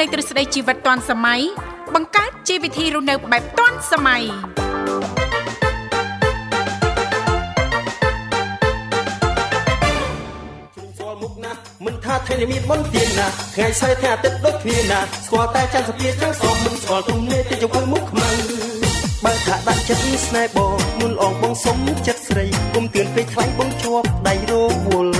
លេងទ្រឹស្ដីជីវិតទាន់សម័យបង្កើតជីវវិធីរស់នៅបែបទាន់សម័យមិនថាថ្ងៃនេះមានមុនទៀនណាថ្ងៃស្អែកថ្ងៃអាទិត្យដូចគ្នាណាស្គាល់តែច័ន្ទសភាចាំសងមិនស្គាល់ទុំនេះទីជង្គង់មុខខ្មៅបើថាដាក់ចិត្តស្នេហ៍បងមុនអងបងសុំចិត្តស្រីគុំទឿនពេកខ្លាញ់បងជាប់ដៃរវល់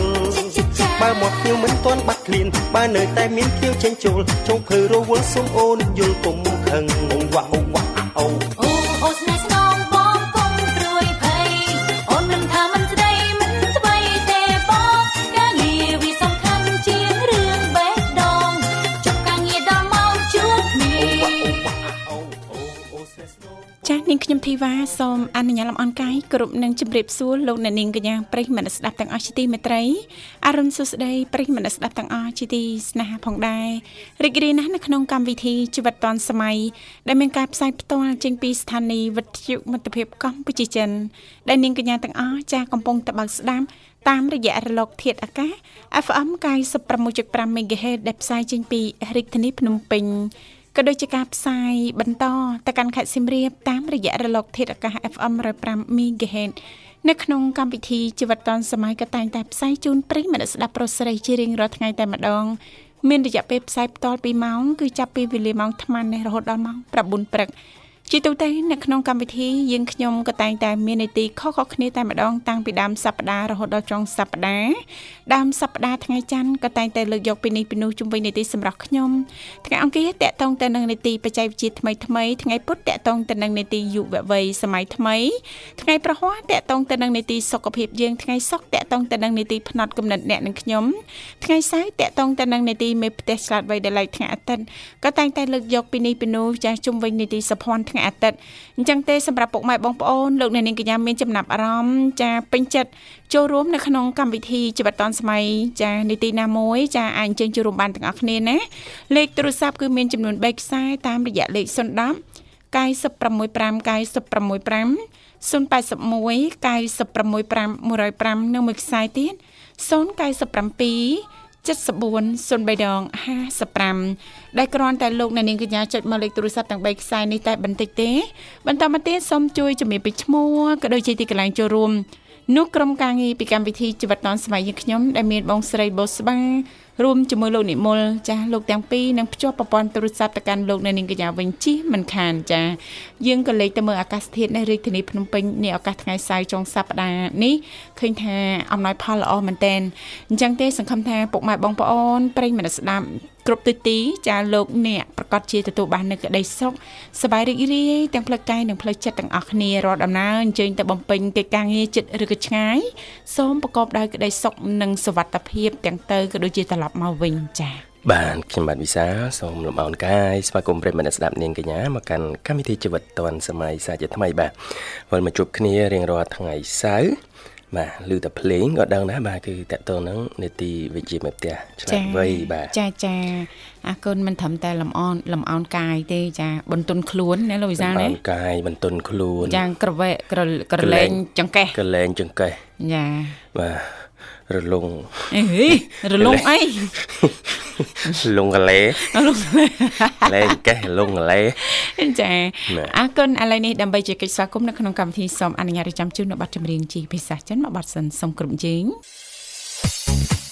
បើមកភ្ញៀវមិនទាន់បាត់ ឃ្លានបើនៅតែមានភ្ញៀវចេញចូលចុងភើរវល់សុំអូនយល់គុំខឹងអងវ៉ាអូវ៉ា វ៉ាសូមអនុញ្ញាតលំអរកាយគ្រប់នឹងជម្រាបសួរលោកអ្នកនាងកញ្ញាប្រិយមិត្តស្ដាប់ទាំងអស់ជាទីមេត្រីអរុនសុស្ដីប្រិយមិត្តស្ដាប់ទាំងអស់ជាទីស្នេហាផងដែររីករាយណាស់នៅក្នុងកម្មវិធីជីវិតឌွန်សម័យដែលមានការផ្សាយផ្ទាល់ចេញពីស្ថានីយ៍វិទ្យុមិត្តភាពកម្ពុជាចិនដែលនាងកញ្ញាទាំងអស់ចាស់កំពុងតបស្ដាប់តាមរយៈរលក ធាតុអាកាស FM 96.5 MHz ដែលផ្សាយចេញពីរាជធានីភ្នំពេញ ក៏ដូចជាការផ្សាយបន្តទៅកាន់ខេត្តសៀមរាបតាមរយៈរលក ធាតុអាកាស FM 105 MHz នៅក្នុងកម្មវិធីជីវិតឌុនសម័យក៏តែងតែផ្សាយជូនប្រិយមិត្តស្ដាប់ប្រុសស្រីជារៀងរាល់ថ្ងៃតែម្ដងមានរយៈពេលផ្សាយបន្ត2ម៉ោងគឺចាប់ពីវេលាម៉ោង8:00នេះរហូតដល់ម៉ោង9:00ព្រឹក ជាទូទៅនៅក្នុងកម្មវិធីយើងខ្ញុំក៏តែងតែមាននីតិខុសៗគ្នាតែម្ដងតាំងពីដើមសប្ដាហ៍រហូតដល់ចុងសប្ដាហ៍ដើមសប្ដាហ៍ថ្ងៃច័ន្ទក៏តែងតែលើកយកពីនេះពីនោះជំវិញនីតិសម្រាប់ខ្ញុំថ្ងៃអង្គារតកតងទៅនឹងនីតិបច្ចេកវិទ្យាថ្មីថ្មីថ្ងៃពុធតកតងទៅនឹងនីតិយុវវ័យសម័យថ្មីថ្ងៃប្រហ័សតកតងទៅនឹងនីតិសុខភាពយើងថ្ងៃសុក្រតកតងទៅនឹងនីតិផ្នែកកំណត់អ្នកនឹងខ្ញុំថ្ងៃសៅរ៍តកតងទៅនឹងនីតិមេផ្ទះឆ្លាតវៃដែលឡៃថ្ងៃអាទិត្យក៏តែងតែលើកយកពីនេះពីនោះចាស់ជំវិញនីតិសុភ័ណ្ឌថ្ងៃអាទិត្យអញ្ចឹងទេសម្រាប់ពុកម៉ែបងប្អូនលោកអ្នកនាងកញ្ញាមានចំណាប់អារម្មណ៍ចាពេញចិត្តចូលរួមនៅក្នុងកម្មវិធីជីវិតឌុនសម័យចានីតិណាមួយចាអាចអញ្ជើញចូលរួមបានទាំងអស់គ្នាណាលេខទូរស័ព្ទគឺមានចំនួន3ខ្សែតាមរយៈលេខ010 965 965 081 965 105និងមួយខ្សែទៀត097 7403ដង55ដែលគ្រាន់តែលោកអ្នកនាងកញ្ញាចុចមកលេខទូរស័ព្ទទាំង3ខ្សែនេះតែបន្តិចទេ បន្តមកទៀតសូមជួយជំរាបពីឈ្មោះក៏ដូចជាទីកន្លែងចូលរួមនោះក្រុមការងារពីកម្មវិធីជីវិតឌុនស្ម័យយើងខ្ញុំដែលមានបងស្រីបូស្បា រួមជាមួយលោកនិមលចាស់លោកទាំងពីរនឹងភ្ជាប់ប្រព័ន្ធទូរស័ព្ទទៅកាន់លោកនៅនាងកញ្ញាវិញជិះមិនខានចាយើងក៏លេខទៅមើលអាកាសធាតុនៅរាជធានីភ្នំពេញនេះឱកាសថ្ងៃសៅរ៍ចុងសប្តាហ៍នេះឃើញថាអំណោយផលល្អមែនតែនអញ្ចឹងទេសង្ឃឹមថាពុកម៉ែបងប្អូនប្រិយមិត្តស្ដាប់ គ្រប់ទិទីចាលោកអ្នកប្រកាសជាទទួលបាននូវក្តីសុខសប្បាយរីករាយទាំងផ្លូវកាយនិងផ្លូវចិត្តទាំងអស់គ្នារាល់ដំណើរអញ្ជើញទៅបំពេញកិច្ចការងារចិត្តឬក៏ឆ្ងាយសូមប្រកបដោយក្តីសុខនិងសុវត្ថិភាពទាំងទៅក៏ដូចជាត្រឡប់មកវិញចា៎បាទខ្ញុំបាទវិសាសូមលំអរកាយស្វាគមន៍ប្រិយមិត្តស្ដាប់នាងកញ្ញាមកកាន់កម្មវិធីជីវិតឌွန်សម័យសាជាថ្មីបាទវិលមកជួបគ្នារៀងរាល់ថ្ងៃសៅរ៍ បាទឮតែភ្លេងក៏ដឹងដែរបាទគឺតកតងនឹងនេតិវិជ្ជាមេផ្ទះឆ្លាតវៃបាទចាចាអរគុណមិនត្រឹមតែលំអនលំអោនកាយទេចាបន្ទន់ខ្លួនណាលោកវិសាលណាលំអោនកាយបន្ទន់ខ្លួនយ៉ាងក្រវែកក្រលែងចង្កេះក្រលែងចង្កេះចាបាទរលងអេរលងអី លងកលេលងលេកេះលងកលេចាអរគុណឥឡូវនេះដើម្បីជាកិច្ចស្វាគមន៍នៅក្នុងកម្មវិធីសូមអនុញ្ញាតរៀបចំជូននៅប័ណ្ណចម្រៀងជាភាសាចិនមកប័ណ្ណសិនសូមគ្រប់ជេងង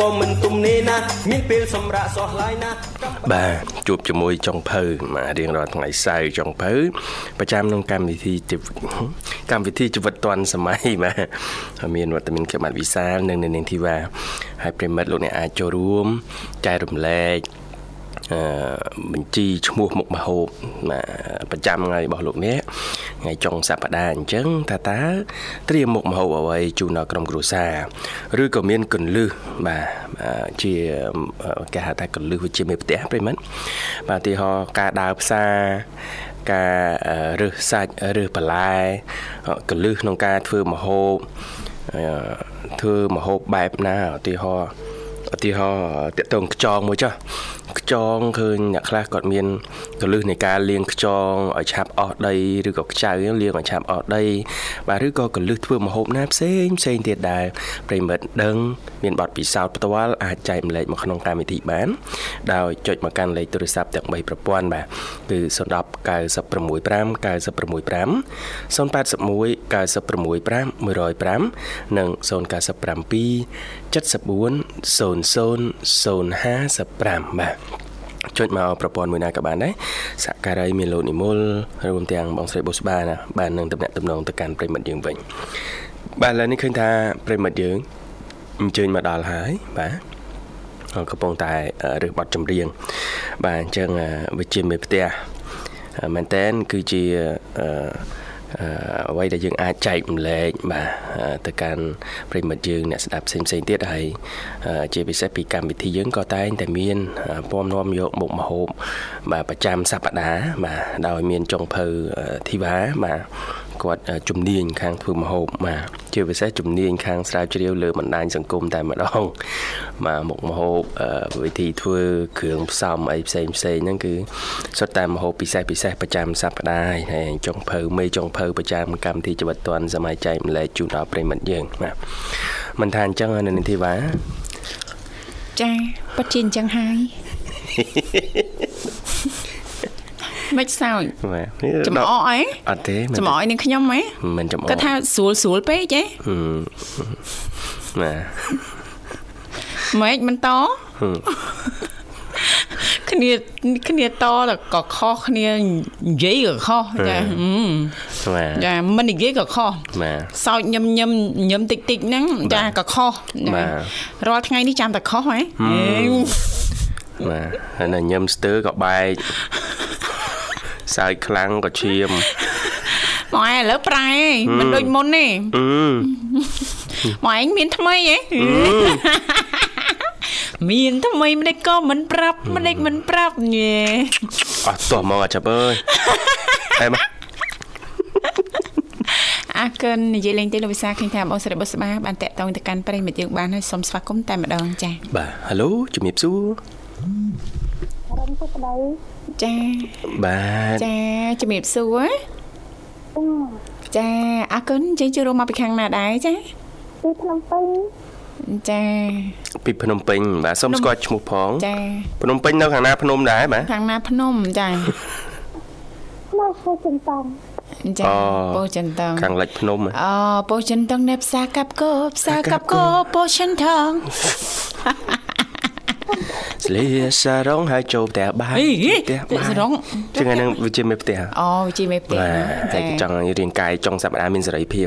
ក៏មិនទំនេរណាមានពេលសម្រាប់សោះឡាយណាបាទជួបជាមួយចុងភៅមករៀងរាល់ថ្ងៃសៅរ៍ចុងភៅប្រចាំក្នុងកម្មវិធីជីវិតកម្មវិធីជីវិតឌွန်សម័យបាទហើយមានវត្តមានខ្ញុំបាទវិសាលនិងនៅនាងធីវ៉ាហើយប្រិមិត្តលោកអ្នកអាចចូលរួមចែករំលែកអឺបញ្ជីឈ្មោះមុខមហូបណាប្រចាំថ្ងៃរបស់លោកអ្នក ថ្ងៃចុងសប្តាហ៍អញ្ចឹងថាតើត្រៀមមុខមហូបអ្វីជូនដល់ក្រុមគ្រួសារឬក៏មានកលឹះបាទអឺជាគេហៅថាកលឹះវិជាមេផ្ទះប្រិមិត្តបាទឧទាហរណ៍ការដើរផ្សារការអឺរើសសាច់រើសបន្លែកលឹះក្នុងការធ្វើមហូបអឺធ្វើមហូបបែបណាឧទាហរណ៍ឧទាហរណ៍តាក់ទងខ្យងមួយចុះ ខ្យងឃើញអ្នកខ្លះគាត់មានកលឹះនៃការលាងខ្យងឲ្យឆាប់អស់ដីឬក៏ខ្ចៅលាងឲ្យឆាប់អស់ដីបាទឬក៏កលឹះធ្វើម្ហូបណាផ្សេងផ្សេងទៀតដែរប្រិមិត្តដឹង មានបទពិសោធន៍ផ្ទាល់អាចចែកម្លែកមកក្នុងកម្មវិធីបាន ដោយចុចមកកាន់លេខទូរស័ព្ទទាំង3ប្រព័ន្ធបាទគឺ010 965 965 081 965 105និង097 74 00 055បាទ ចុចមកប្រព័ន្ធមួយណាក៏បានដែរសក្ការ័យមានលោកនិមលរួមទាំងបងស្រីបុស្បាណាបាននឹងតំណាក់តំណងទៅកាន់ប្រិមិត្តយើងវិញបាទឥឡូវនេះឃើញថាប្រិមិត្តយើងអញ្ជើញមកដល់ហើយបាទកំពុងតែរើសបတ်ចម្រៀងបាទអញ្ចឹងវិជាមេផ្ទះមែនតែនគឺជាអឺ អ្វីដែលយើងអាចចែកម្លែកបាទទៅកាន់ប្រិមិត្តយើងអ្នកស្ដាប់ផ្សេងផ្សេងទៀតហើយជាពិសេសពីកម្មវិធីយើងក៏តែងតែមានពំនាំយកមុខមហូបបាទប្រចាំសប្ដាហ៍បាទដោយមានចុងភៅធីវ៉ាបាទ គាត់ជំនាញខាងធ្វើម្ហូបបាទជាពិសេសជំនាញខាងស្រាវជ្រាវលើបណ្ដាញសង្គមតែម្ដងបាទមុខម្ហូបវិធីធ្វើគ្រឿងផ្សំអីផ្សេងផ្សេងហ្នឹងគឺសុទ្ធតែម្ហូបពិសេសពិសេសប្រចាំសប្ដាហ៍ហើយចុងភៅមេចុងភៅប្រចាំកម្មវិធីជីវិតឌွန်សម័យចែកម្លែកជូនដល់ប្រិមិត្តយើងបាទមិនថាអញ្ចឹងនៅនាងធីវ៉ាចាពិតជាអញ្ចឹងហើយ មិនសោយបាទចំអកអីអត់ទេចំអកនឹងខ្ញុំហ៎មិនចំអកគាត់ថាស្រួលស្រួលពេកហ៎ហឹមបាទម៉េចមិនតគ្នាគ្នាតតែក៏ខុសគ្នានិយាយក៏ខុសចាហឹមបាទចាមិននិយាយក៏ខុសបាទសោចញឹមញឹមញឹមតិចតិចហ្នឹងចាក៏ខុសបាទរាល់ថ្ងៃនេះចាំតែខុសហ៎បាទហើយនៅញឹមស្ទើក៏បែក សើចខ្លាំងក៏ឈាមមកឯងឥឡូវប្រែមិនដូចមុនទេអឺមកឯងមានថ្មីហ៎មានថ្មីមិនដេចក៏មិនប្រាប់មិនដេចមិនប្រាប់ញ៉េអត់តោះមកអាចាប់អើយអេមកអរគុណនិយាយលេងទេលោកវិសាឃើញថាបងស្រីបុស្បាបានតាក់ទងទៅកាន់ប្រិយមិត្តយើងបានហើយសូមស្វាគមន៍តែម្ដងចា៎បាទហៅឡូជំរាបសួររំពុកដៃ ចាបាទចាជំរាបសួរចាអរគុណយើងជួបរួមមកពីខាងណាដែរចាទីភ្នំពេញចាពីភ្នំពេញបាទសូមស្គាល់ឈ្មោះផងចាភ្នំពេញនៅខាងណាភ្នំដែរបាទខាងណាភ្នំចាមកហៅចិនតង់ចាអូពោធិ៍ចិនតងខាងលិចភ្នំហ៎អូពោធិ៍ចិនតងនៅផ្សារកាប់កោផ្សារកាប់កោពោធិ៍ចិនតង ស្លៀសារងហើយចូលផ្ទះបាយអីផ្ទះបាយសារងចឹងហ្នឹងវាជាមេផ្ទះអូជីមេផ្ទះបាទហើចាយចង់ឲ្យរាងកាយចុងសប្តាហ៍មានសេរីភាព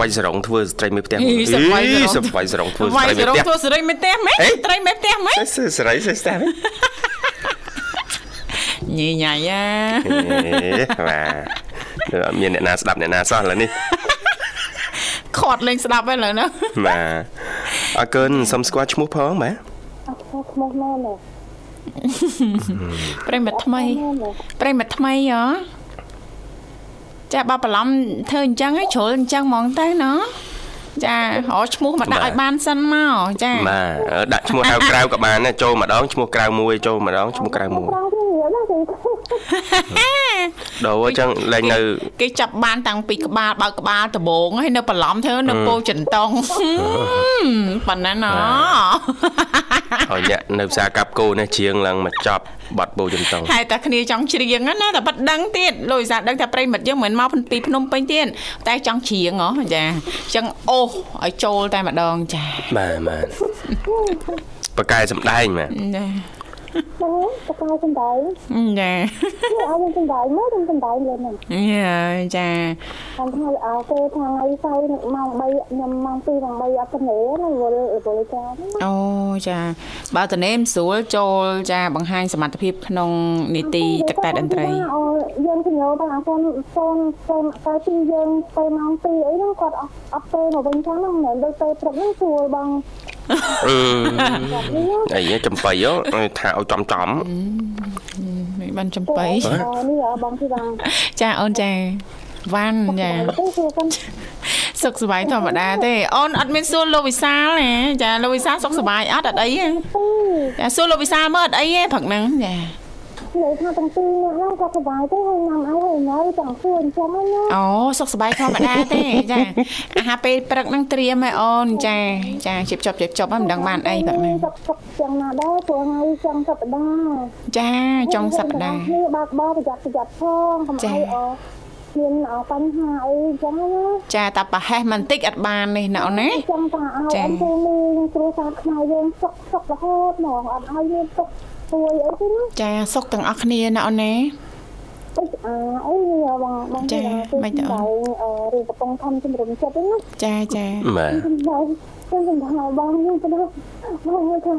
វាយសារងធ្វើស្ត្រីមេផ្ទះអីសប្បាយអីសប្បាយសារងធ្វើវាយស្ត្រីសមេរងផ្ទះធ្វើសេរីមេផ្ទះម៉េចអីត្រីមេផ្ទះម៉េចសេរីសេរីស្ទះញីញ៉ៃយ៉ាបាទអត់មានអ្នកណាស្ដាប់អ្នកណាសោះឥឡូវនេះខាត់លេងស្ដាប់ហើយឥឡូវណាបាទអរគុណសូមស្គាល់ឈ្មោះផងបាទអត់ ឈ្មោះណែណែប្រិមិត្តថ្មីណែណែប្រិមិត្តថ្មីហ៎ចាបើបន្លំធ្វើអញ្ចឹងឲ្យជ្រុលអញ្ចឹងហ្មងទៅណ៎ចារកឈ្មោះមកដាក់ឲ្យបានសិនមកចាបាទអឺដាក់ឈ្មោះហៅក្រៅក៏បានដែរចូលម្ដងឈ្មោះក្រៅមួយចូលម្ដងឈ្មោះក្រៅមួយ ប្រាំងវារៀលណាចឹងដូរអញ្ចឹងឡើងនៅ គេចាប់បាន តាំងពីក្បាលបើកក្បាលដំបងហើយនៅបន្លំធ្វើនៅពោចិនតុងប៉ណ្ណាណោឲ្យអ្នកនៅផ្សារកាប់គោនេះច្រៀងឡើងមកចប់បាត់បោចន្តងហើយតែគ្នាចង់ច្រៀងហ្នឹងណាតែប៉ាត់ដឹងទៀតលោកវិសាលដឹងថាប្រិមិត្តយើងមិនមកពីភ្នំពេញទៀតតែចង់ច្រៀងហ៎ចាអញ្ចឹងអូសឲ្យចូលតែម្ដងចាបាទបាទបកកែសំដែងបាទចា ហ្នឹងតកៅសំដែងចានេះឲ្យយើងសំដែងមើលយើងសំដែងលើហ្នឹងយាចាខ្ញុំថាអើគេថាថ្ងៃសៅរ៍ម៉ោង3ខ្ញុំម៉ោង2ម៉ោង3អត់ទៅណាវល់វល់ចាហ្នឹងអូចាបើតនេមស្រួលចូលចាបង្ហាញសមត្ថភាពក្នុងនីតិទឹកតែតន្ត្រីអូយើងទៅញោបងសូនសូនសូនតែពីយើងទៅម៉ោង2អីហ្នឹងគាត់អត់អត់ទៅមកវិញចឹងហ្នឹងមិនដូចទៅព្រឹកហ្នឹងស្រួលបង អឺគាត់នេះអីចំបៃហ៎ថាឲ្យចំចំមិនបានចំបៃនេះបងពីបងចាអូនចាវ៉ាន់ចាទៅគឺគាត់សុខសប្បាយធម្មតាទេអូនអត់មានសួរលោកវិសាលណាចាលោកវិសាលសុខសប្បាយអត់អត់អីទេចាសួរលោកវិសាលមើលអត់អីទេព្រឹកហ្នឹងចា និយាយថាទាំងពីរនាក់ហ្នឹងគាត់សុបាយទេហើយញ៉ាំអីហើយនៅទាំងសួរអញ្ចឹងណាអូសុខសប្បាយធម្មតាទេចាអាហារពេលព្រឹកហ្នឹងត្រៀមឲ្យអូនចាចាជិបចប់ជិបចប់ហ្នឹងមិនដឹងបានអីព្រឹកហ្នឹងសុខសុខយ៉ាងណាដែរព្រោះថ្ងៃចុងសប្តាហ៍ចាចុងសប្តាហ៍នេះបើកបោប្រយ័ត្នប្រយ័ត្នផងកុំចា៎ឲ្យអមានអបញ្ហាអីអញ្ចឹងណាចាតែប្រហែសបន្តិចអត់បាននេះណាអូនណាចង់ថាឲ្យចា៎អនទូមីគ្រួសារខ្មែរយើងសុខសុខរហូតហ្មងអត់ឲ្យមានទុក ព្រួយអីទេណាចាសុខទាំងអស់គ្នាណាអូនណាអីអាអីបងបងចា៎មិនទៅអូនអឺរឿងកំពុងខំជំរុំចិត្តហ្នឹងណាចាចាបាទខ្ញុំបងខ្ញុំសំដៅបងខ្ញុំទៅបងថា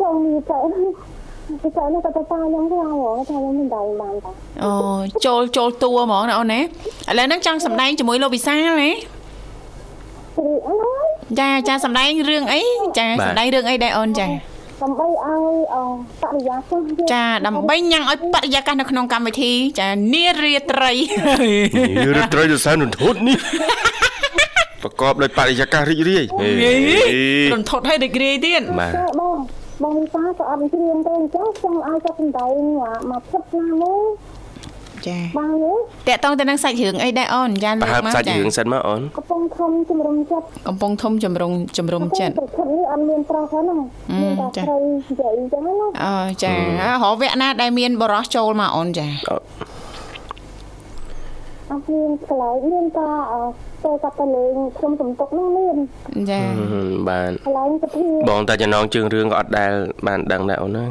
ចង់មានតែតែតែនេះក៏ទៅតាខ្ញុំទៅហៅថាខ្ញុំមិនដែរបានតាអូចូលចូលតួហ្មងណាអូនណាឥឡូវហ្នឹងចង់សម្ដែងជាមួយលោកវិសាលណាព្រោះអើយចាចាសម្ដែងរឿងអីចាសម្ដែងរឿងអីដែរអូនចា ដើម្បីឲ្យអបរិយាកាសយើងចាដើម្បីញ៉ាំងឲ្យបរិយាកាសនៅក្នុងកម្មវិធីចានារាត្រីនេះរត្រីទៅសែនរន្ធត់នេះប្រកបដោយបរិយាកាសរីករាយហេរន្ធត់ឲ្យរីករាយទៀតបាទចាបងបងវិសាក៏អត់ជ្រៀងទេអញ្ចឹងចង់ឲ្យគាត់សំដែងមកផ្លឹកណាមួយ ចាបងយល់តកតងទៅនឹងសាច់រឿងអីដែរអូនចាបើហើបសាច់រឿងសិនមកអូនកំពុងខំជំរុំចិត្តកំពុងធំចម្រុងចម្រុំចិត្តប្រភពនេះអត់មានប្រុសហ្នឹងអឺមានតែចាស្រីនិយាយអញ្ចឹងណាអូចារហវគ្គណាដែលមានបរោះចូលមកអូនចាអត់មានកន្លែងមានតែអឺទៅគាត់ទៅលេងខ្ញុំសំទុកហ្នឹងមានចាបាទកន្លែងទៅទីបងតាចំណងជើងរឿងក៏អត់ដែលបានដឹងដែរអូនណា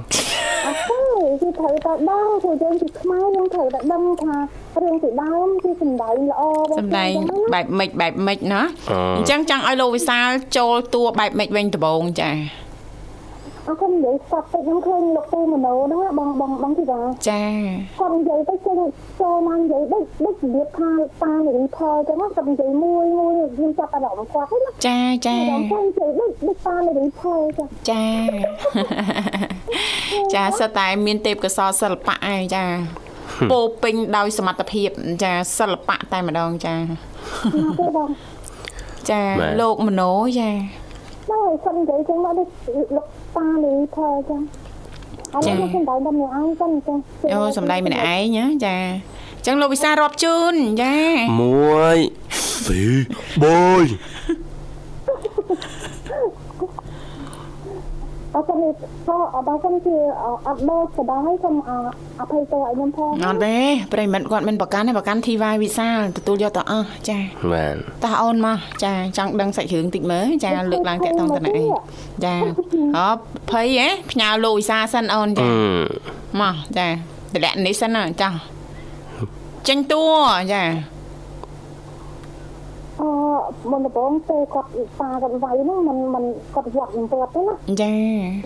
អត់ទេ គឺត្រូវតែដឹងព្រោះយើងជាខ្មែរយើងត្រូវតែដឹងថារឿងពីដើមគឺសំដែងល្អបងសម្ដែងអញ្ចឹងណាបែបម៉េចបែបម៉េចណាអអញ្ចឹងចង់ឲ្យលោកវិសាលចូលតួបែបម៉េចវិញដំបងចា អត់ខ្ញុំនិយាយស្ដាប់ទៅខ្ញុំឃើញលោកពូមโนហ្នឹងណាបងបងបងទីតា ចា គាត់និយាយទៅចេញចូលមកនិយាយដូចដូចរបៀបថាតានិយាយផលអញ្ចឹងណាគាត់និយាយមួយមួយខ្ញុំចាប់អារម្មណ៍គាត់ហ្នឹងណា ចាចា អារម្មណ៍គាត់និយាយដូចដូចតានិយាយផលចា ចា ចាសិតតែមានទេពកោសលសិល្បៈឯងចាពោពេញដោយសមត្ថភាពចាសិល្បៈតែម្ដងចា ណាទេបង ចាលោកមโนចា ហ្នឹងហើយគាត់និយាយចឹងមកដូចលោក តានិយាយផលចឹងអត់ខ្ញុំសំដៅដល់ម្នាក់ឯងចឹងចឹងអូសំដែងម្នាក់ឯងណាចាអញ្ចឹងលោកវិសាលរាប់ជូនចាមួយពីរ បុយអត់ទេផងអត់បានជាអត់ដល់ស្ដាយសូមអភ័យទោសឲ្យខ្ញុំផងអត់ទេប្រិមិត្តគាត់មិនប្រកាន់ទេប្រកាន់ធីវ៉ាវិសាលទទួលយកទៅអស់ចាបាទតោះអូនមកចាចង់ដឹងសាច់រឿងតិចមើលចាលើកឡើងតាក់តងតណឯងចាអបភ័យហ៎ផ្ញើលោកវិសាលសិនអូនអឺចាមកចាតម្លាក់នេះសិនណាចាចេញតួចា អឺមុនដំបូងពេលគាត់តាគាត់វាយហ្នឹងมันมันគាត់វាត់មិនទាត់ទេណា ចា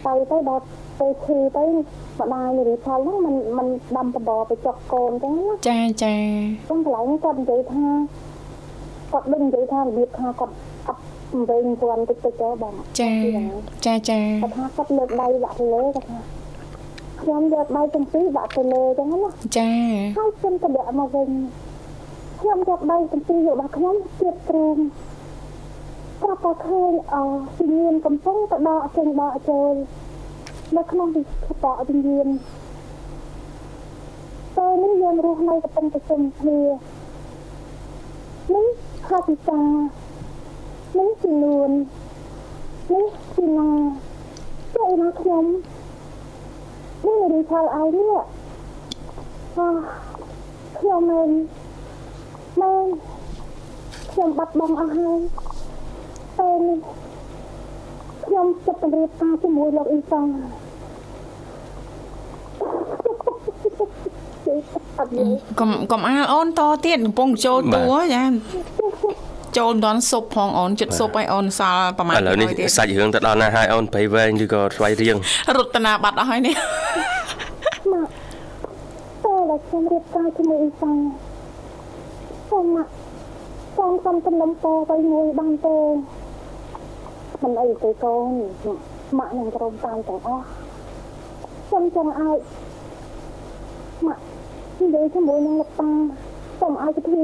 ទៅទៅដល់ពេលឈឺទៅម្ដាយនិយាយផលហ្នឹងมันมันដាំបបរទៅចុកកូនចឹងណា ចាចា ចឹងកន្លែងគាត់និយាយថាគាត់ដឹងនិយាយថារបៀបថាគាត់អត់វែងពាន់តិចតិចទៅបង ចាចាចា គាត់ថាគាត់លើកដៃដាក់ទៅលើគាត់ថាខ្ញុំយកដៃទាំងពីរដាក់ទៅលើចឹងណា ចា ហើយខ្ញុំតម្លាក់មកវិញ ខ្ញុំយកដៃទាំងពីរយករបស់ខ្ញុំទៀតទ្រូងប្រាប់តែឃើញអវិញ្ញាណកំពុងទៅដកចេញដកចូលនៅក្នុងវិបកវិញ្ញាណទៅពេលនេះយើងរស់នៅកំពុងប្រជុំគ្នានេះខតិកានេះជានួននេះជាណាចុះណាខ្ញុំនេះរីផលឲ្យនេះអឺខ្ញុំមិន មែនខ្ញុំបាត់បង់អស់ហើយពេលនេះខ្ញុំចិត្តជម្រាបការជាមួយលោកអ៊ីសងអត់យល់កុំកុំអាលអូនតទៀតកំពុងចូលតួចាចូលមិនដល់សុបផងអូនចិត្តសុបឲ្យអូនសល់ប្រហែលឥឡូវនេះទៀតសាច់រឿងទៅដល់ណាហើយអូនប្រៃវែងឬក៏ស្វ័យរៀងរតនាបាត់អស់ហើយនេះម៉ាក់តើដែលខ្ញុំរៀបការជាមួយអ៊ីសា សូមម៉ាក់សូមសុំសំណុំពរទៅមួយបានទេមិនអីទេកូនម៉ាក់នឹងក្រុមតាមទាំងអស់ខ្ញុំចង់ឲ្យម៉ាក់និយាយជាមួយនឹងលោកតាសូមឲ្យពិធី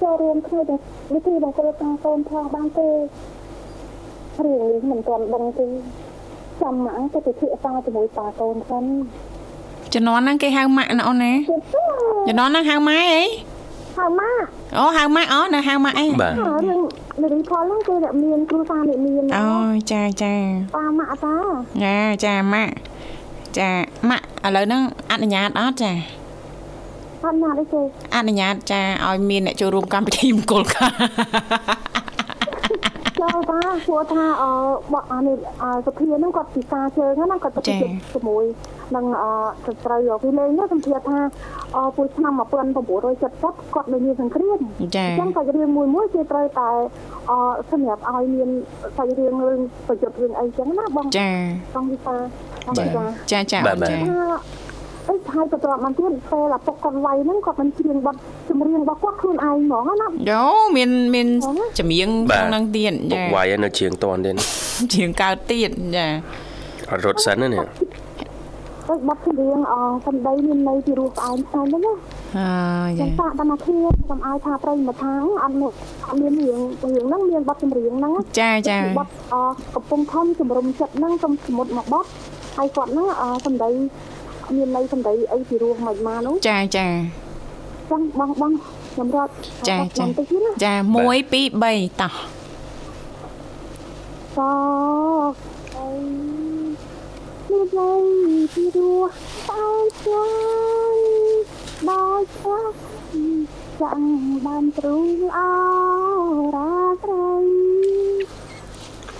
ចូលរួមគ្នាទាំងវិធីបង្គោលតាកូនផងបានទេរឿងនេះមិនទាន់ដឹងទេចាំម៉ាក់ទៅពិធីសាជាមួយតាកូនសិនជំនាន់ហ្នឹងគេហៅម៉ាក់ណាអូនណាជំនាន់ហ្នឹងហៅម៉ែអី ហើយម៉ាក់អូហៅម៉ាក់អូនៅហៅម៉ាក់អីបាទរឿងនារីផលហ្នឹងគឺអ្នកមានគ្រូសាស្ត្រអ្នកមានអូចាចាតាម៉ាក់តាចាចាម៉ាក់ចាម៉ាក់ឥឡូវហ្នឹងអនុញ្ញាតអត់ចាអត់ណាស់ទេអនុញ្ញាតចាឲ្យមានអ្នកចូលរួមកម្មវិធីមង្គលការចូលតាព្រោះថាអឺបកអានេះអឺសុភាហ្នឹងគាត់ពិការជើងហ្នឹងណាគាត់ទៅជាមួយ នឹងអឺស្ត្រីពីលេងហ្នឹងសម្ភារថាអឺពុយឆ្នាំ1970គាត់នៅមានសង្គ្រាមចាអញ្ចឹងសាច់រឿងមួយមួយគេត្រូវតែអឺសម្រាប់ឲ្យមានសាច់រឿងរឿងប្រយុទ្ធរឿងអីចឹងណាបងចាបងវិសាបងវិសាចាចាបាអូទនបាទចាអីហើយទៅត្រប់មកទៀតពេលឪពុកគាត់វាយហ្នឹងគាត់មិនច្រៀងបទចម្រៀងរបស់គាត់ខ្លួនឯងហ្មងណាយោមានមានចម្រៀងក្នុងហ្នឹងទៀតពុកចាវាយនៅជាងតនទៀតច្រៀងកើតទៀតចាអត់រត់សិនណា នេះទៅបទចម្រៀងអសំដីមានន័យពីរសផ្អែមផ្អែមហ្នឹងណាអើយចឹងសាកតាមមកគ្នាកុំឲ្យថាប្រិយមកថាអត់មកអត់មានរឿងរឿងហ្នឹងមានបទចម្រៀងហ្នឹងចាចាបទអកំពុងខំជំរុំចិត្តហ្នឹងកុំសមុទ្រមកបទហើយគាត់ហ្នឹងអសំដីមានន័យសំដីអីពីរសមិនមកនោះចាចាចឹងបងបងខ្ញុំរត់ចាចាបន្តិចទៀតណាចា1 2 3តោះស អីមានន័យពីរសស្អែកស្ងាយដោយឆ្លាស់ចាំបានទ្រូងអរាត្រី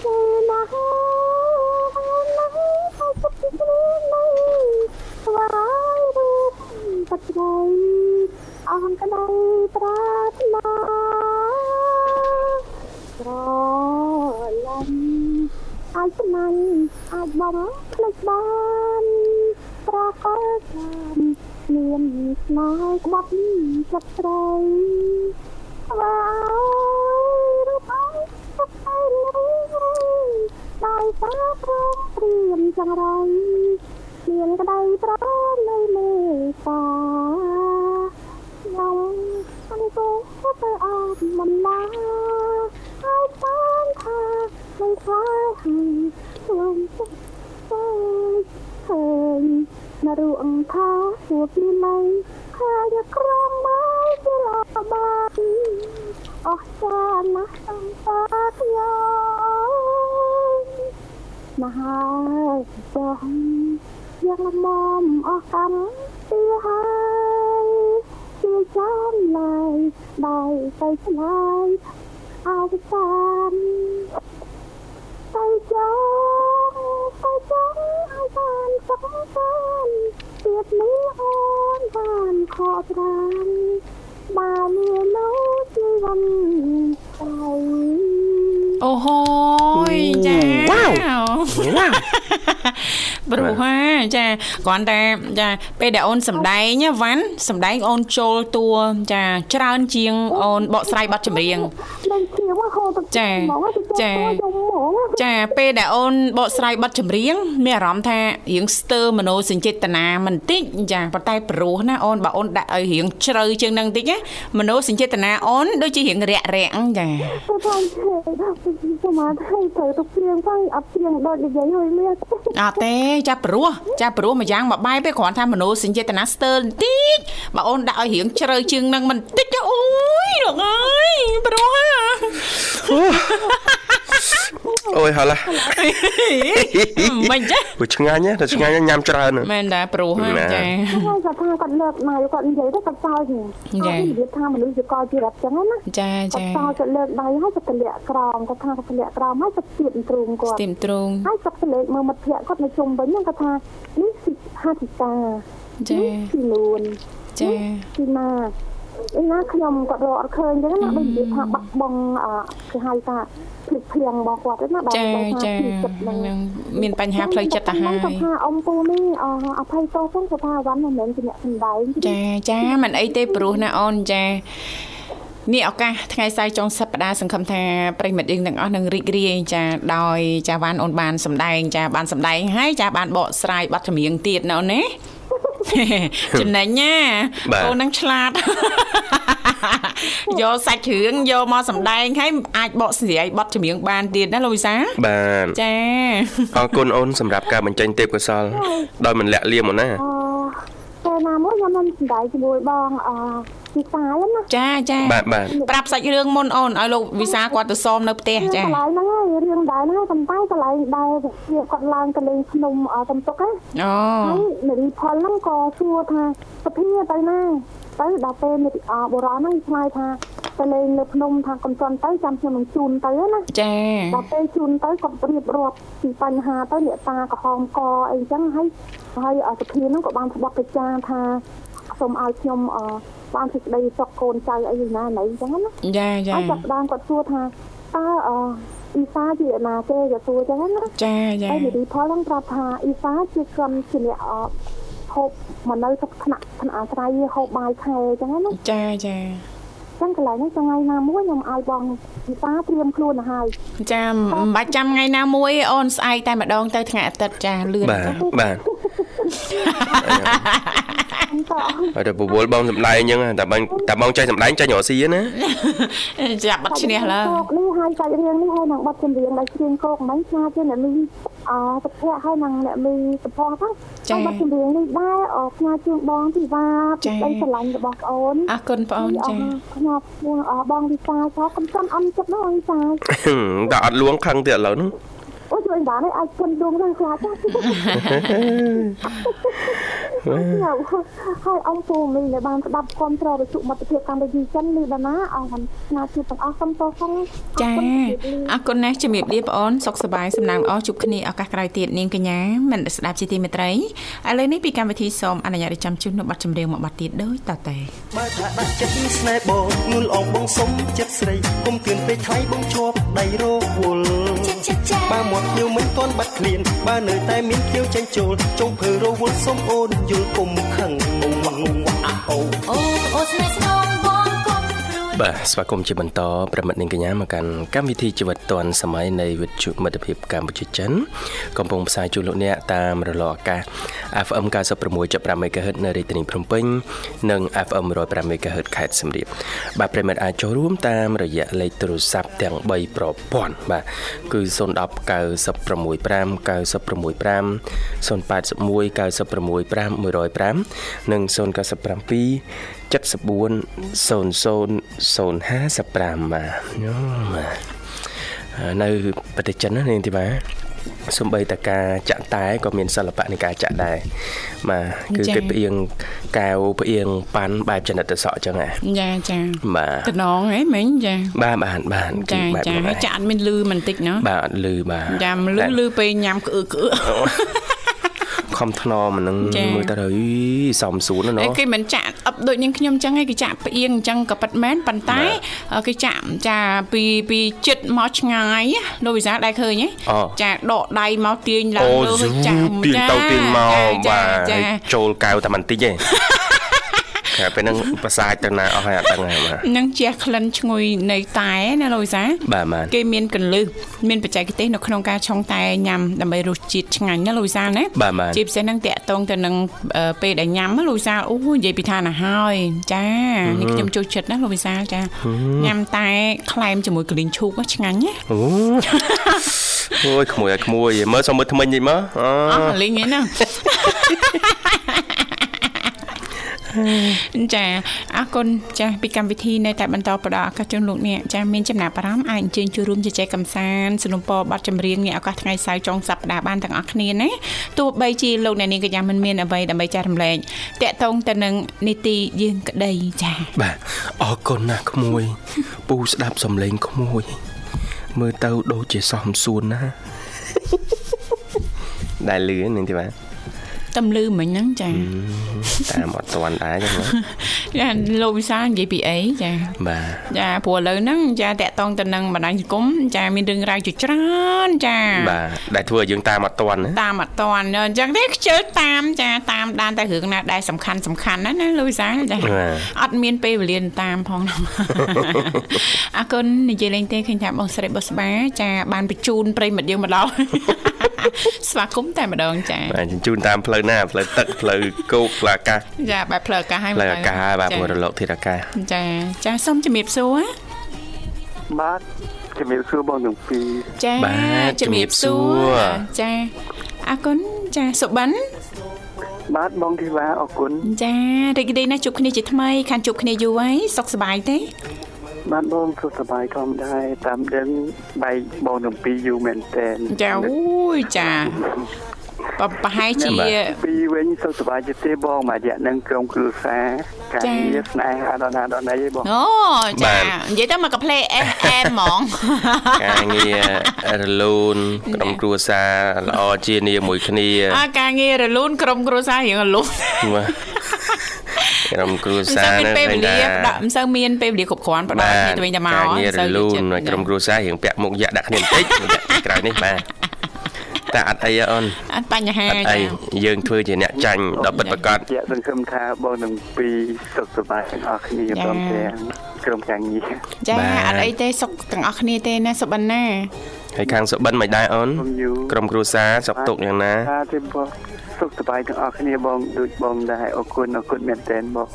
ពេលណាហើយណាហើយពុតពីគ្រូនៃស្វាយរូបបត្រៃអនក្តីប្រាថ្នាស្រឡាញ់ អាចស្នាញ់អាចបំភ្លេចបានប្រកលតាមមានស្នេហ៍ក្បត់ចិត្តស្រីស្វាយរូបអើយសុខឯងដោយសារព្រមព្រៀមចង្រៃមានក្តីប្រនៅមេតាខ្ញុំអង្គុយទៅអត់មិនណាហើយបានថា មិនខ្លាចខ្ញុំទៅឃើញនរុអង្គថាសួរពីណៃខាយក្រមមកជាលបានអស់ចាណាស់សំតាខ្ញុំមហាចង់យ៉ាងលំមអស់កម្មពីហើយជាចាំឡើយដោយទៅឆ្ងាយអវសានទៅ ចង់ទៅចង់ឲ្យបានសុខសាន្តទៀតនេះអូនបានខកត្រានបានមាននោះជីវិតទៅអូហូយចាវ៉ាវព្រោះហាចាគ្រាន់តែចាពេលដែលអូនសំដែងណាវ៉ាន់សំដែងអូនចូលតួចាច្រើនជាងអូនបកស្រាយបទចម្រៀង ចាចាចាពេលដែលអូនបកស្រាយបတ်ចម្រៀងមានអារម្មណ៍ថារៀងស្ទើរមនោសញ្ចេតនាមិនតិចចាប៉ុន្តែព្រោះណាអូនបើអូនដាក់ឲ្យរៀងជ្រៅជាងនឹងតិចណាមនោសញ្ចេតនាអូនដូចជារៀងរាក់រាក់ចា ទៅផងទៅមកឲ្យទៅទៅព្រៀងផងអត់ព្រៀងដូចនិយាយហើយមានអត់ទេចាព្រោះចាព្រោះមួយយ៉ាងមួយបែបទេគ្រាន់ថាមនោសញ្ចេតនាស្ទើរបន្តិចបើអូនដាក់ឲ្យរៀងជ្រៅជាងនឹងបន្តិចទៅអូយលោកអើយព្រោះហ่าអូយហល់ឡាមិនចាព្រោះឆ្ងាញ់ណាតែឆ្ងាញ់ណាស់ញ៉ាំច្រើនណាស់មែនតាព្រោះហ่าណាចាហើយគាត់ថាគាត់លើកដៃគាត់និយាយទៅគាត់សើចហ្នឹងចា៎គាត់និយាយថាមនុស្សជាកលជារត់ចឹងណាចាគាត់ចាសើចគាត់លើកដៃហើយគាត់ទម្លាក់ក្រោមគាត់ថាគាត់ទម្លាក់ក្រោមហើយគាត់ទៀតទ្រូងគាត់ស្ទីមទ្រងហើយគាត់ទៅលេខមើលមិត្តភក្តិគាត់នៅជុំវិញហ្នឹងគាត់ថានេះស៊ីហាទីតាចានេះស៊ីលួនចាទីណាអីណាខ្ញុំគាត់រកអត់ឃើញចឹងណាដូចនិយាយថាបាត់បង់អឺគេហៅថាភ្លេចភ្លៀងរបស់គាត់ហ្នឹងណាចាដោយសារចាពីចិត្តហ្នឹងនឹងមានបញ្ហាផ្លូវចិត្តទៅហើគាត់យថាអ៊ំពូនេះអអភ័យទោសផងគាត់ថាវ៉ាន់មិនមែនជាអ្នកសម្ដែងទេចាចាមិនអីទេព្រោះណាអូនចា នេះឱកាសថ្ងៃសៅរ៍ចុងសប្តាហ៍សង្ឃឹមថាប្រិមិត្តយើងទាំងអស់នឹងរីករាយចាដោយចាវ៉ាន់អូនបានសម្ដែងចាបានសម្ដែងហើយចាបានបកស្រាយបទចម្រៀងទៀតណាអូនណាចំណេញណាបាទអូននឹងឆ្លាតយកសាច់រឿងយកមកសម្ដែងហើយអាចបកស្រាយបទចម្រៀងបានទៀតណាលោកវិសាបានចាអរគុណអូនសម្រាប់ការបញ្ចេញទេពកោសលដោយមិនលាក់លៀមអូនណាអពេលណាមួយខ្ញុំមិនសម្ដែងជាមួយបងអ ពីសាយណាចាចាបាទបាទប្រាប់សាច់រឿងមុនអូនឲ្យលោកវិសាគាត់ទៅសមនៅផ្ទះចាកន្លែងហ្នឹងហើយរឿងដែរហ្នឹងហើយប៉ុន្តែកន្លែងដែលវាគាត់ឡើងទៅលេងភ្នំអតំតុកហ្នឹងអូហើយនារីផលហ្នឹងក៏សួរថាសុភាទៅណាទៅដល់ពេលនារីអបុរសហ្នឹងឆ្លើយថាទៅលេងនៅភ្នំថាកំសន់ទៅចាំខ្ញុំនឹងជូនទៅណាចាដល់ពេលជូនទៅគាត់រៀបរាប់ពីបញ្ហាទៅអ្នកតាក្រហមកអីចឹងហើយហើយអសុភាហ្នឹងក៏បានស្បត់ទៅចាថា សូមឲ្យខ្ញុំអបានសេចក្តីសុខកូនចៅអីណាណីចឹងណាចាចាហើយចាប់ផ្ដើមគាត់សួរថាតើអអ៊ីសាជាណាគេក៏សួរចឹងណាចាចាហើយនិយាយផលហ្នឹងប្រាប់ថាអ៊ីសាជាក្រុមជាអ្នកអហូបមកនៅទឹកថ្នាក់ថ្នាក់អាស្រ័យហូបបាយខែចឹងណាចាចាចឹងកន្លែងហ្នឹងថ្ងៃណាមួយខ្ញុំឲ្យបងអ៊ីសាត្រៀមខ្លួនទៅហើយចាមិនបាច់ចាំថ្ងៃណាមួយទេអូនស្អែកតែម្ដងទៅថ្ងៃអាទិត្យចាលឿនបាទបាទតោះ ហើយទៅពវល់បងសម្ដែងអញ្ចឹងតែបងតែបងចេះសម្ដែងចេះរកស៊ីណាចាប់បាត់ឈ្នះឡើយកោកនេះហើយសាច់រឿងនេះហើយនឹងបတ်ចម្រៀងដែលច្រៀងកោកមិញស្នាជាអ្នកមីអសុភ័ក្រហើយនឹងអ្នកមីសុផហ្នឹងចា៎បတ်ចម្រៀងនេះដែរអស្នាជាងបងពីវ៉ាចា៎ពីដីស្រឡាញ់របស់ប្អូនអរគុណបងអូនចាខ្ញុំខ្ញុំអបងវិសាចោកំសំអំចិត្តនោះអវិសាតែអត់លួងខឹងទៀតឥឡូវហ្នឹង អូជួយបានឲ្យអាចពុនដួងទៅខ្លាចចាហើយអង្គពូមីដែលបានស្ដាប់គ្រប់ត្រវិទ្យុមិត្តភាពកម្ពុជាចិននេះដល់ណាអរគុណស្នាជាទាំងអស់សូមតផងចាអរគុណណាស់ជំរាបលាបងអូនសុខសប្បាយសំណាងល្អជួបគ្នាឱកាសក្រោយទៀតនាងកញ្ញាមិនស្ដាប់ជាទីមេត្រីឥឡូវនេះពីកម្មវិធីសូមអនុញ្ញាតចាំជូននៅប័ណ្ណចម្រៀងមួយប័ណ្ណទៀតដូចតទៅបើថាដាក់ចិត្តស្នេហ៍បងនួនអងបងសុំចិត្តស្រីគុំទឿនពេកថ្លៃបងជាប់ដៃរវល់បើមាត់ញូវមិនទាន់បាត់ឃ្លានបើនៅតែមានខៀវចេញចូលចុងភើរវល់សុំអូនយល់គុំខឹងអូវ៉ាអូវ៉ាអាអូអូអូស្នេហ៍ បាទស្វាគមន៍ជាបន្តប្រិមិត្តនាងកញ្ញាមកកាន់កម្មវិធីជីវិតឌွန်សម័យនៃវិទ្យុមិត្តភាពកម្ពុជាចិនកំពុងផ្សាយជូនលោកអ្នកតាមរលកអាកាស FM 96.5 MHz នៅរាជធានីភ្នំពេញនិង FM 105 MHz ខេត្តសៀមរាបបាទប្រិមិត្តអាចចូលរួមតាមរយៈលេខទូរស័ព្ទទាំង3ប្រព័ន្ធបាទគឺ010 965 965 081 965 105និង097 740055បាទយោបាទហើយនៅប្រទេសចិនណានាងធីបាសំបីតការចាក់តែក៏មានសិល្បៈនៃការចាក់ដែរបាទគឺចា៎គេផ្អៀងកែវផ្អៀងប៉ាន់បែបចនិតសក់អញ្ចឹងហ៎ចាចាបាទតំណងហ៎មិញចាបាទបាទបាទចាបែបចាហ្នឹងហើយចាអត់មានលឺបន្តិចណាបាទអត់លឺបាទចាំលឺលឺពេលញ៉ាំក្អឺក្អឺ ខំថ្នមអានឹងចា៎មើលទៅទៅអីសំសួនណាឯណូគេមិនចាក់អឹបដូចនាងខ្ញុំចឹងឯងគេចាក់ផ្អៀងចឹងក៏ប៉ិតមែនប៉ុន្តែគេចាក់ចាពីពីចិត្តមកឆ្ងាយណាលោកវិសាលដែរឃើញទេអូចាដកដៃមកទាញឡើងអូលើយូចាទៀងទៅទៀងមកចាបាទចាហើយចូលកៅតែបន្តិចទេតែ ពេលហ្នឹងប្រសាទទៅណាអស់ហើយអត់ដឹងហើយបាទនឹងជះក្លិនឈ្ងុយនៃតែណាលោកវិសាលបាទបាទគេមានកលឹះមានបច្ចេកទេសនៅក្នុងការឆុងតែញ៉ាំដើម្បីរសជាតិឆ្ងាញ់ណាលោកវិសាលណាបាទបាទជាពិសេសហ្នឹងតាក់តងទៅនឹងអឺពេលដែលញ៉ាំណាលោកវិសាលអូនិយាយពីឋានៈហើយចានេះខ្ញុំចូលចិត្តណាលោកវិសាលចាញ៉ាំតែខ្លែមជាមួយកលីងឈូកណាឆ្ងាញ់ណាអូអូយក្មួយឲ្យក្មួយមើលសុំមើលថ្មិញនេះមើលអូអស់លេងហ្នឹង ចាអរគុណចាពីកម្មវិធីនៅតែបន្តផ្ដល់ឱកាសជូនលោកអ្នកចាមានចំណាប់អារម្មណ៍អាចអញ្ជើញចូលរួមជជែកកម្សាន្តសនុំពរបទចម្រៀងនេះឱកាសថ្ងៃសៅរ៍ចុងសប្តាហ៍បានទាំងអស់គ្នាណាទោះបីជាលោកអ្នកនាងកញ្ញាមិនមានអ្វីដើម្បីចែករំលែកតកតងទៅនឹងនីតិយើងក្តីចាបាទអរគុណណាស់ក្មួយ ពូស្ដាប់សំឡេងក្មួយ មើលទៅដូចជាសោះមិនសួនណាដែលលឺនឹងទេបាទ តំលឺមិញហ្នឹងចាតាមអត់តាន់ដែរចឹងណាចាលោកវិសាលនិយាយពីអីចាបាទចាព្រោះឥឡូវហ្នឹងចាតាក់ទងទៅនឹងបណ្ដាញសង្គមចាមានរឿងរ៉ាវជាច្រើនចាបាទដែលធ្វើឲ្យយើងតាមអត់តាន់ណាតាមអត់តាន់អញ្ចឹងទេខ្ជិលតាមចាតាមដានតែរឿងណាដែលសំខាន់សំខាន់ណាណាលោកវិសាលចាអត់មានពេលវេលាតាមផងអរគុណនិយាយលេងទេឃើញថាបងស្រីបុស្បាចាបានបញ្ជូនប្រិមិត្តយើងមកដល់ ស្វាគមន៍តែម្ដងចាបាទជញ្ជូនតាមផ្លូវណាផ្លូវទឹកផ្លូវគោកផ្លូវអាកាសចាបែបផ្លូវអាកាសហើយផ្លូវអាកាសហើយបាទចាមួយរលកធាតុអាកាសចាចាសូមជំរាបសួរបាទជំរាបសួរបងទាំងពីរចាបាទជំរាបសួជំរាបសួររចាអរគុណចាសុបិនបាទបងធីវ៉ាអរគុណចារីករាយណាស់ជួបគ្នាជាថ្មីខានជួបគ្នាយូរហើយសុខសប្បាយទេ បាទបងសុខសប្បាយធម្មតាតាមដឹងបែកបងទាំងពីរយូរមែនតើចាអូយចា បប្រហែលជាពីរវិញសុខសប្បាយជាទេបងមួយរយៈនឹងក្រុមគ្រួសារការចា៎ងារស្នេហាដល់ណាដល់ណីឯងបងអូចានិយាយទៅមកកាផ្លេ FM ហ្មងការងាររលូនក្រុមគ្រួសារល្អជានីមួយគ្នាអាការងាររលូនក្រុមគ្រួសាររៀងរលូនបាទក្រុមគ្រួមិនសាសូវរមានពេលវេលាឃើញថាផ្ដល់មិនសូវមានពេលវេលាគ្រប់គ្រាន់ផ្ដល់គ្នាទៅវិញទៅមកការងាររលូនមិនសូវយល់ចិត្តក្រុមគ្រួសាររៀងពាក់មុខយ៉ាក់ដាក់គ្នាបន្តិចរយៈក្រោយនេះបាទ តែអត់អីទេអូនអត់បញ្ហាអត់អីចាយើងធ្វើជាអ្នកចាញ់ដល់ពិតប្រកបជាក់សង្ឃឹមថាបងទាំងពីរសុខសប្បាយទាំងអស់គ្នាព្រមទាំងក្រុមការងារចាបាទអត់អីទេសុខទាំងអស់គ្នាទេណាសុបិនណាហើយខាងសុបិនមិនដែរអូនបងយូក្រុមគ្រួសារសុខទុក្ខយ៉ាងណាថាទេបង សុខសប្បាយទាំងអស់គ្នាបងដូចបងដែរអរគុណអរគុណមែនតើបង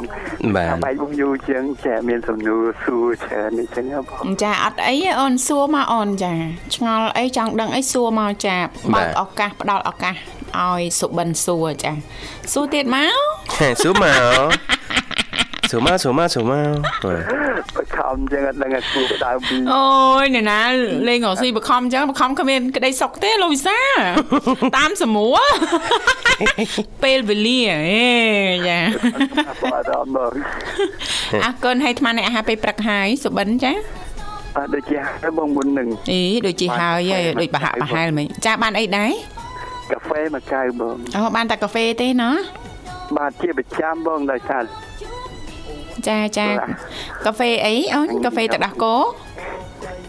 បាទថាបែកបងយូជាងចាមានសំណួរសួរច្រើននេះចឹងហ៎បងចាអត់អីទេអូនសួរមកអូនចាឆ្ងល់អីចង់ដឹងអីសួរមកចាបើកឱកាសផ្ដល់ឱកាសឲ្យសុបិនសួរចាសួរទៀតមកសួរមកសួរមកសួរមកសួរមក បាទបខំចឹងអត់ដឹងឲ្យគូដើមពីអូយអ្នកណាលេងរកស៊ីបខំអញ្ចឹងបខំគ្មានក្តីសុខទេលោកវិសា តាមសមួលពេលវេលាអេចាបងអត់ដល់មកអរគុណឲ្យអាត្មាអ្នកអាហារពេលព្រឹកហើយសុបិនចាអត់ដូចជាហើយបងមុននឹងអីដូចជាហើយហើយដូចប្រហាក់ប្រហែលមិញចាបានអីដែរកាហ្វេមួយកៅបងអូបានតែកាហ្វេទេណោះបាទជាប្រចាំបងដោយសារ ចាចាកាហ្វេអីអូនកាហ្វេទឹកដោះគោ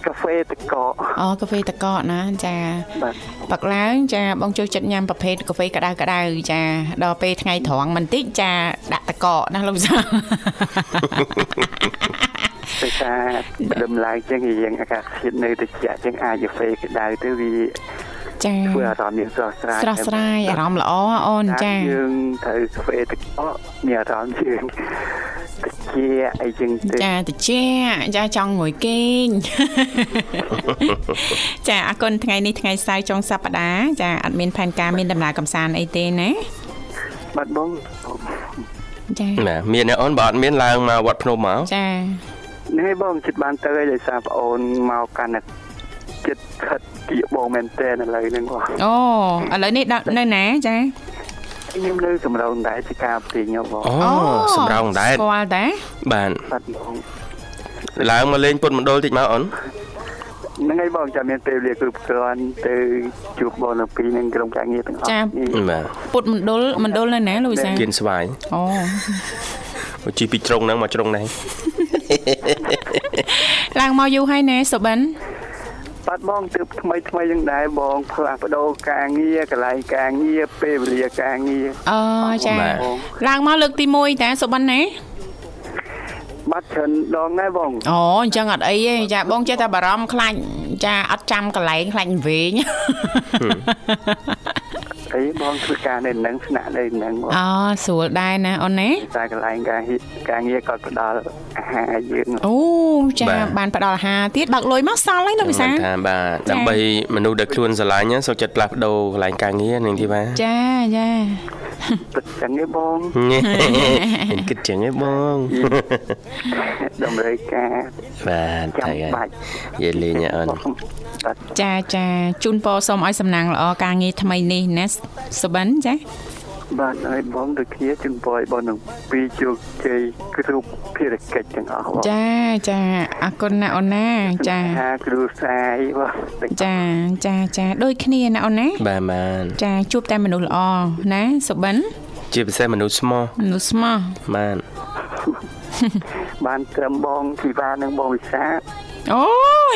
កាហ្វេតកកអូកាហ្វេតកកណាចាបាទបាក់ឡើងចាបងចូលចិត្តញ៉ាំប្រភេទកាហ្វេក្តៅក្តៅចាដល់ពេលថ្ងៃត្រង់បន្តិចចាដាក់តកកណាលោកវិសាលដោយសារបដិមឡើងចឹងរៀងអាកាសធាតុនៅត្រជាក់ចឹងអាចកាហ្វេក្តៅទៅវាចាធ្វើអារម្មណ៍យើងស្រស់ស្រាយស្រស់ស្រាយអារម្មណ៍ល្អអូនចាយើងត្រូវកាហ្វេតកកមានអារម្មណ៍យើងត្រ ជាក់អីចឹងទៅចាតិចចាចង់ងុយគេងចាអរគុណថ្ងៃនេះថ្ងៃសៅរ៍ចុងសប្តាហ៍ចាអត់មានផែនការមានដំណើរកំសាន្តអីទេណាបាទបងចាណាមានទេអូនបើអត់មានឡើងមកវត្តភ្នំមកចានេះបងចិត្តបានទៅហើយដោយសារប្អូនមកកាន់តែចិត្តខិតគៀកបងមែនតើឥឡូវហ្នឹងបងអូឥឡូវនេះដល់នៅណាចា ខ្ញុំនៅសម្រងដែរជាការផ្សេងបងអូសម្រងដែរស្គាល់តាបាទបាទបងឡើងមកលេងពុតមណ្ឌលតិចមកអូនហ្នឹងហើយបងចាំមានពេលវេលាគ្រប់គ្រាន់ទៅជួបបងនៅពីរនឹងក្រុមការងារទាំងអស់នេះបាទពុតមណ្ឌលមណ្ឌលនៅណាលោកវិសាលគៀនស្វាយអូមកជីពីជ្រុងហ្នឹងមកជ្រុងនេះឡើងមកយូរហើយណែសុបិន បាទបងទើបថ្មីថ្មីយ៉ាងដែរបង ផ្លាស់ប្ដូរការងារកន្លែងការងារពេលវេលាការងារអូចាបាទឡើងមកលើកទី1តាសុបិនណាបាទច្រើនដងដែរបងអូអញ្ចឹងអត់អីទេចាបងចេះតែបារម្ភខ្លាចចាអត់ចាំកន្លែងខ្លាចវែង អីបងធ្វើការនៅនឹងស្នាក់នៅនឹងបងអូស្រួលដែរណាអូនណាតែកន្លែងការងារការងារគាត់ផ្ដល់អាហារឲ្យយើងអូចាបាទបានផ្ដល់អាហារទៀតបើកលុយមកសល់ហើយលោកវិសាមិនថាបាទដើម្បីមនុស្សដែលខ្លួនស្រឡាញ់ណាសូមចិត្តផ្លាស់ប្ដូរកន្លែងការងារនាងធីវ៉ាចាចា ទឹកចឹងឯងបងញ៉េមានគិតចឹងឯងបងតម្រូវការបាទចាំថៃហើយបាច់និយាយលេងណាអូនបាទចាចាជូនពរសូមឲ្យសំណាងល្អការងារថ្មីនេះណាសុបិនចា បាទហើយបងដូចគ្នាជូនពរឲ្យបងនឹងពីរជោគជ័យគ្រប់ភារកិច្ចទាំងអស់បងចាចាអរគុណណាអូនណាចាហាគ្រូសាយបងទាំងចាចាចាដូចគ្នាណាអូនណាបាទបានចាជួបតែមនុស្សល្អណាសុបិនជាពិសេសមនុស្សស្មោះមនុស្សស្មោះបានបានត្រឹមបងធីវ៉ានិងបងវិសា អូ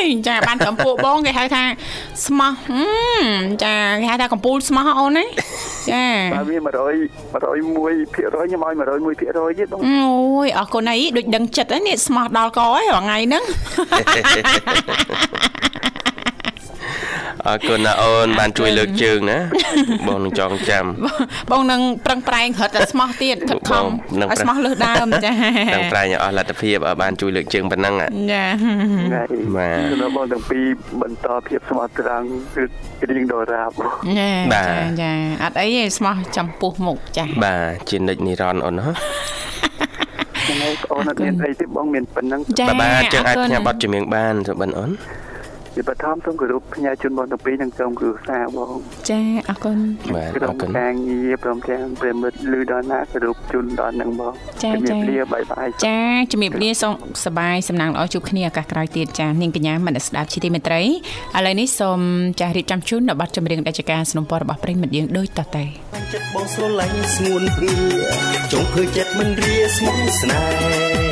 យចាបានត្រឹមពួកបងគេហៅថាស្មោះហឹមចាគេហៅថាកំពូលស្មោះអូនណាចាបាទវា100 101%ខ្ញុំឲ្យ101%ទៀតបងអូយអរគុណអីដូចដឹងចិត្តហ្នឹងនេះស្មោះដល់កហើយរាល់ថ្ងៃហ្នឹង អរគុណណាអូនបានជួយលើកជើងណាបងនឹងចងចាំបងនឹងប្រឹងប្រែងរត់តែស្មោះទៀតខិតខំបងនឹងឲ្យស្មោះលើសដើមចាទាំងប្រែងឲ្យអស់លទ្ធភាពឲ្យបានជួយលើកជើងប៉ុណ្ណឹងហ่ะចាថ្ងៃបាទសម្រាប់បងទាំងពីរបន្តភាពស្មោះត្រង់គឺរៀងដរាបបងចាបាទចាចាអត់អីទេស្មោះចំពោះមុខចាបាទជានិច្ចនិរន្តរ៍អូនណាថ្ងៃអូនអត់មានអីទេបងមានប៉ុណ្ណឹងចាបាទបាទចឹងអាចអរគុណផ្ញើប័ណ្ណជំនៀងបានសុបិនអូន ជាបឋមសូមគោរពផ្ញើជូនបងទាំងពីរនិងក្រុមគ្រួសារបង ចាអរគុណ បាទអ ក្រុ រ ម គុណ ការងារព្រមទាំងប្រិមិត្តលឺដល់ណាគោរពជូនដល់នឹងបង ចា ជំរា ចា បលាបាយបាយ ចាជំរាបលាសូមសប្បាយសំណាងល្អជួបគ្នាឱកាសក្រោយទៀតចានាងកញ្ញាមនស្សស្ដាប់ជាទីមេត្រីឥឡូវនេះសូមចារៀបចំជូននៅប័ណ្ណចម្រៀងដែលជាការสนับสนุนរបស់ប្រិយមិត្តយើងដូចតទៅ ចិត្តបងស្រឡាញ់ស្ងួនព្រាចង់ធ្វើចិត្តមិនរាស្មុគស្នេហ៍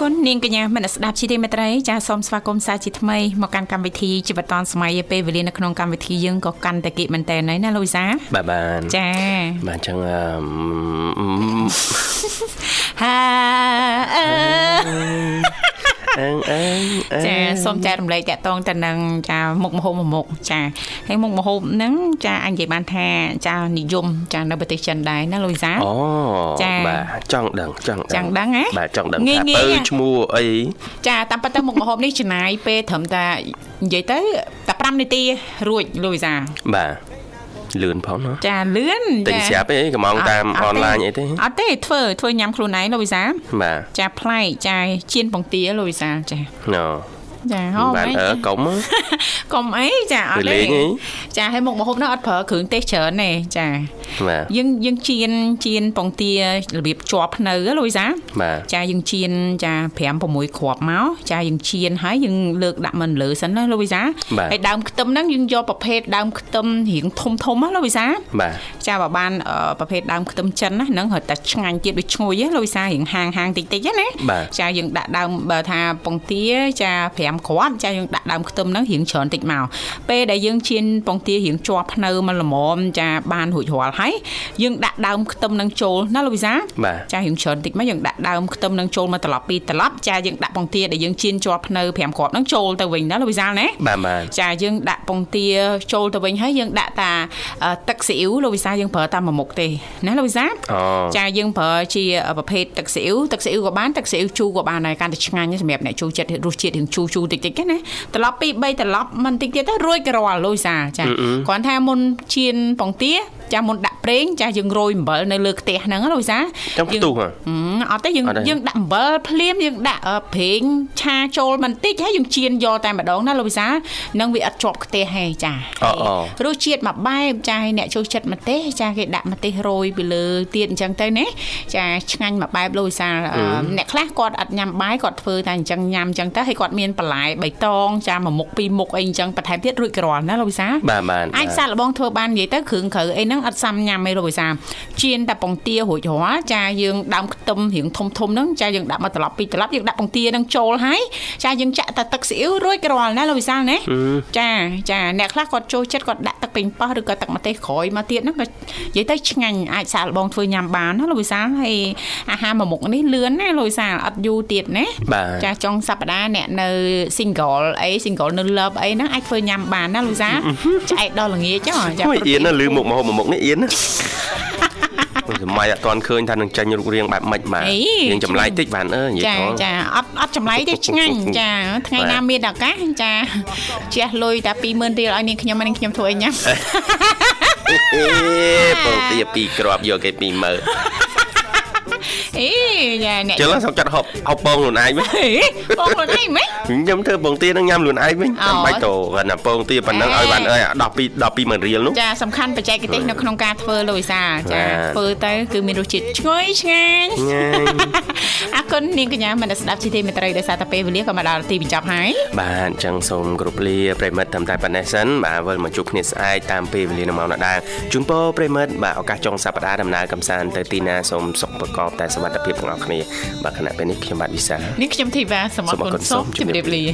គុណនាងកញ្ញាមនស្សស្ដាប់ជាទីមេត្រីចាសូមស្វាគមន៍សាជាថ្មីមកកាន់កម្មវិធីជីវិតឌុនសម័យពេលវេលានៅក្នុងកម្មវិធីយើងក៏កាន់តែគិតមែនតើណាលូយសាបាទបានចាបាទចឹងអឺមហា អឺអើងអើងអើងចាសូមចែករំលែកតកតងទៅនឹងចាមុខម្ហូបមួយមុខចាហើយមុខម្ហូបហ្នឹងចាអញនិយាយបានថាចានិយមចានៅប្រទេសចិនដែរណាលូយសាអូចាបាទចង់ដឹងចង់ចង់ដឹងហ៎បាទចង់ដឹងងាយថាងាយបើហ៎ឈ្មោះអីចាតាមពិតទៅមុខម្ហូបនេះចំណាយពេលត្រឹមតែនិយាយទៅតែ5នាទីរួចលូយសាបាទ លឿនផងណាចាលឿនទិញស្រាប់អីកំងតាមអនឡាញអីទេអត់ទេធ្វើធ្វើញ៉ាំខ្លួនឯងលូយសាបាទចាប្លែកចាជៀនពងទាលូយសាចាណូ ចាហូបបាទអីអឺចាកុំកុំអីចាអត់លេទេងអីចាឲ្យមុខម្ហូបនោះអត់ប្រើគ្រឿងទេសច្រើនទេចាបាទយើងយើងជៀនជៀនពងទារបៀបជាប់ភ្នៅហ៎លូយសាបាទចាយើងជៀនចា5 6គ្រាប់មកចាយើងជៀនហើយយើងលើកដាក់មិនលើសិនណាលូយសាបាទហើយដើមខ្ទឹមហ្នឹងយើងយកប្រភេទដើមខ្ទឹមរៀងធំធំណាលូយសាបាទចាបើបានអឺប្រភេទដើមខ្ទឹមចិនណាហ្នឹងរត់តែឆ្ងាញ់ទៀតដូចឈ្ងុយហ៎លូយសារៀងហាងហាងតិចតិចណាបាទចាយើងដាក់ដើមបើថាពងទាចា5គ្រាប់ចាយើងដាក់ដើមខ្ទឹមហ្នឹងរៀងច្រើនតិចមកពេលដែលយើងជៀនពងទារៀងជាប់ភ្នៅមកល្មមចាបានរួចរាល់ហើយយើងដាក់ដើមខ្ទឹមហ្នឹងចូលណាលូវីសាបាទចាយើងច្រើនតិចមកយើងដាក់ដើមខ្ទឹមហ្នឹងចូលមកត្រឡប់ពីត្រឡប់ចាយើងដាក់ពងទាដែលយើងជៀនជាប់ភ្នៅ5គ្រាប់ហ្នឹងចូលទៅវិញណាលូវីសាណាបាទបាទចាយើងដាក់ពងទាចូលទៅវិញហើយយើងដាក់តាអឺទឹកស៊ីអ៊ីវលោកវិសាយើងប្រើតាមមួយមុខទេណាលោកវិសាអូចាយើងប្រើជាប្រភេទទឹកស៊ីអ៊ីវទឹកស៊ីអ៊ីវក៏បានទឹកស៊ីអ៊ីវជូរក៏បានដែរកាន់តែឆ្ងាញ់សម្រាប់អ្នកចូលចិត្តរសជាតិរៀងជូរជូរតិចតិចណាត្រឡប់ពី3ត្រឡប់មិនតិចទៀតទៅរួចក៏រាល់លោកវិសាចាគ្រាន់ថាមុនជៀនពងទាចាមុនដាក់ប្រេងចាយើងរោយអំបិលនៅលើខ្ទះហ្នឹងណាលោកវិសាចាំផ្ទុះហ៎ហឹមអត់ទេយើងអត់ទេយើងដាក់អំបិលភ្លាមយើងដាក់អឺប្រេងឆាចូលបន្តិចហើយយើងជៀនយកតែម្ដងណាលោកវិសានឹងវាអត់ជាប់ខ្ទះហេចាអូអូរសជាតិមួយបែបចាឲ្យអ្នកចូលចិត្តម្ទេសចាគេដាក់ម្ទេសរោយពីលើទៀតអញ្ចឹងទៅណាចាឆ្ងាញ់មួយបែបលោកវិសាលអឺអ្នកខ្លះគាត់អត់ញ៉ាំបាយគាត់ធ្វើតែអញ្ចឹងញ៉ាំអញ្ចឹងទៅហើយគាត់មានបន្លែបៃតងចាមួយមុខពីរមុខអីអញ្ចឹងបន្ថែមទៀតរួចក្រល់ណាលោកវិសាលបាទបាទអាចសាក់លបងធ្វើបាននិយាយទៅគ្រឿងក្រៅអីហ្នឹងអត់សាំញ៉ាំទេលោកវិសាជៀនតែពងទារួចរាល់ចាយើងដើមខ្ទឹមរៀងធំធំហ្នឹងចាយើងដាក់មកត្រឡប់ពីត្រឡប់យើងដាក់ពងទាហ្នឹងចូលហើយចាយើងចាក់តែទឹកស៊ីអ៊ីវរួចរាល់ណាលោកវិសាលណាចាចាអ្នកខ្លះគាត់ចូលចិត្តគាត់ដាក់ទឹកពេញប៉ោះឬក៏ទឹកម្ទេសក្រោយមកទៀតហ្នឹងក៏និយាយទៅឆ្ងាញ់អាចសាកល្បងធ្វើញ៉ាំបានណាលោកវិសាលហើយអាហារមួយមុខនេះលឿនណាលោកវិសាលអត់យូរទៀតណាបាទចាចុងសប្តាហ៍អ្នកនៅ single អី single នៅ love អីហ្នឹងអាចធ្វើញ៉ាំបានណាលូសាឆ្អែតដល់ល្ងាចហ៎ចាអូយអៀនណាលឺមុខមកហូបមួយមុខនេះអៀនណាសម័យអត់ទាន់ឃើញថានឹងចាញ់រូបរាងបែបម៉េចបាទអីយើងចម្លែកតិចបានអើនិយាយចាផងចាអត់អត់ចម្លែកទេឆ្ងាញ់ចាថ្ងៃណាមានឱកាសចាជះលុយតែ20000រៀលឲ្យនាងខ្ញុំហើយនាងខ្ញុំធ្វើឲ្យញ៉ាំអេបងទាពីរគ្រាប់យកគេ20000 អេចាអ្នកជិលសុកចាត់ហប់ហប់បងខ្លួនឯងវិញហេបងខ្លួនឯងមែនខ្ញុំធ្វើបងទានឹងញ៉ាំខ្លួនឯងវិញអូចាំបាច់តគាត់ណាបងទាប៉ុណ្ណឹងអេឲ្យបានអើយដល់ពីដល់20000រៀលនោះចាសំខាន់បច្ចេកទេសនៅក្នុងការធ្វើលោកវិសាចាបាទធ្វើទៅគឺមានរសជាតិឈ្ងុយឆ្ងាញ់ញ៉ាំអរគុណនាងកញ្ញាមនស្សស្ដាប់ជីទីមេត្រីដោយសារតែពេលវេលាក៏មកដល់ទីបញ្ចប់ហើយបាទអញ្ចឹងសូមគ្រប់លាប្រិមិត្តតាមតែប៉ុណ្ណេះសិនបាទវិលមកជួបគ្នាស្អែកតាមពេលវេលានៅម៉ោងដដែលជូនពរប្រិមិត្តបាទឱកាសចុងសប្តាហ៍ដំណើរកំសាន្តទៅទីណាសូមសុខប្រកបតែសុវត្ថិភាពទាំងអស់គ្នាបាទខណៈពេលនេះខ្ញុំបាទវិសាលនេះខ្ញុំធីវ៉ាសមត្ថគុណសូមជម្រាបលា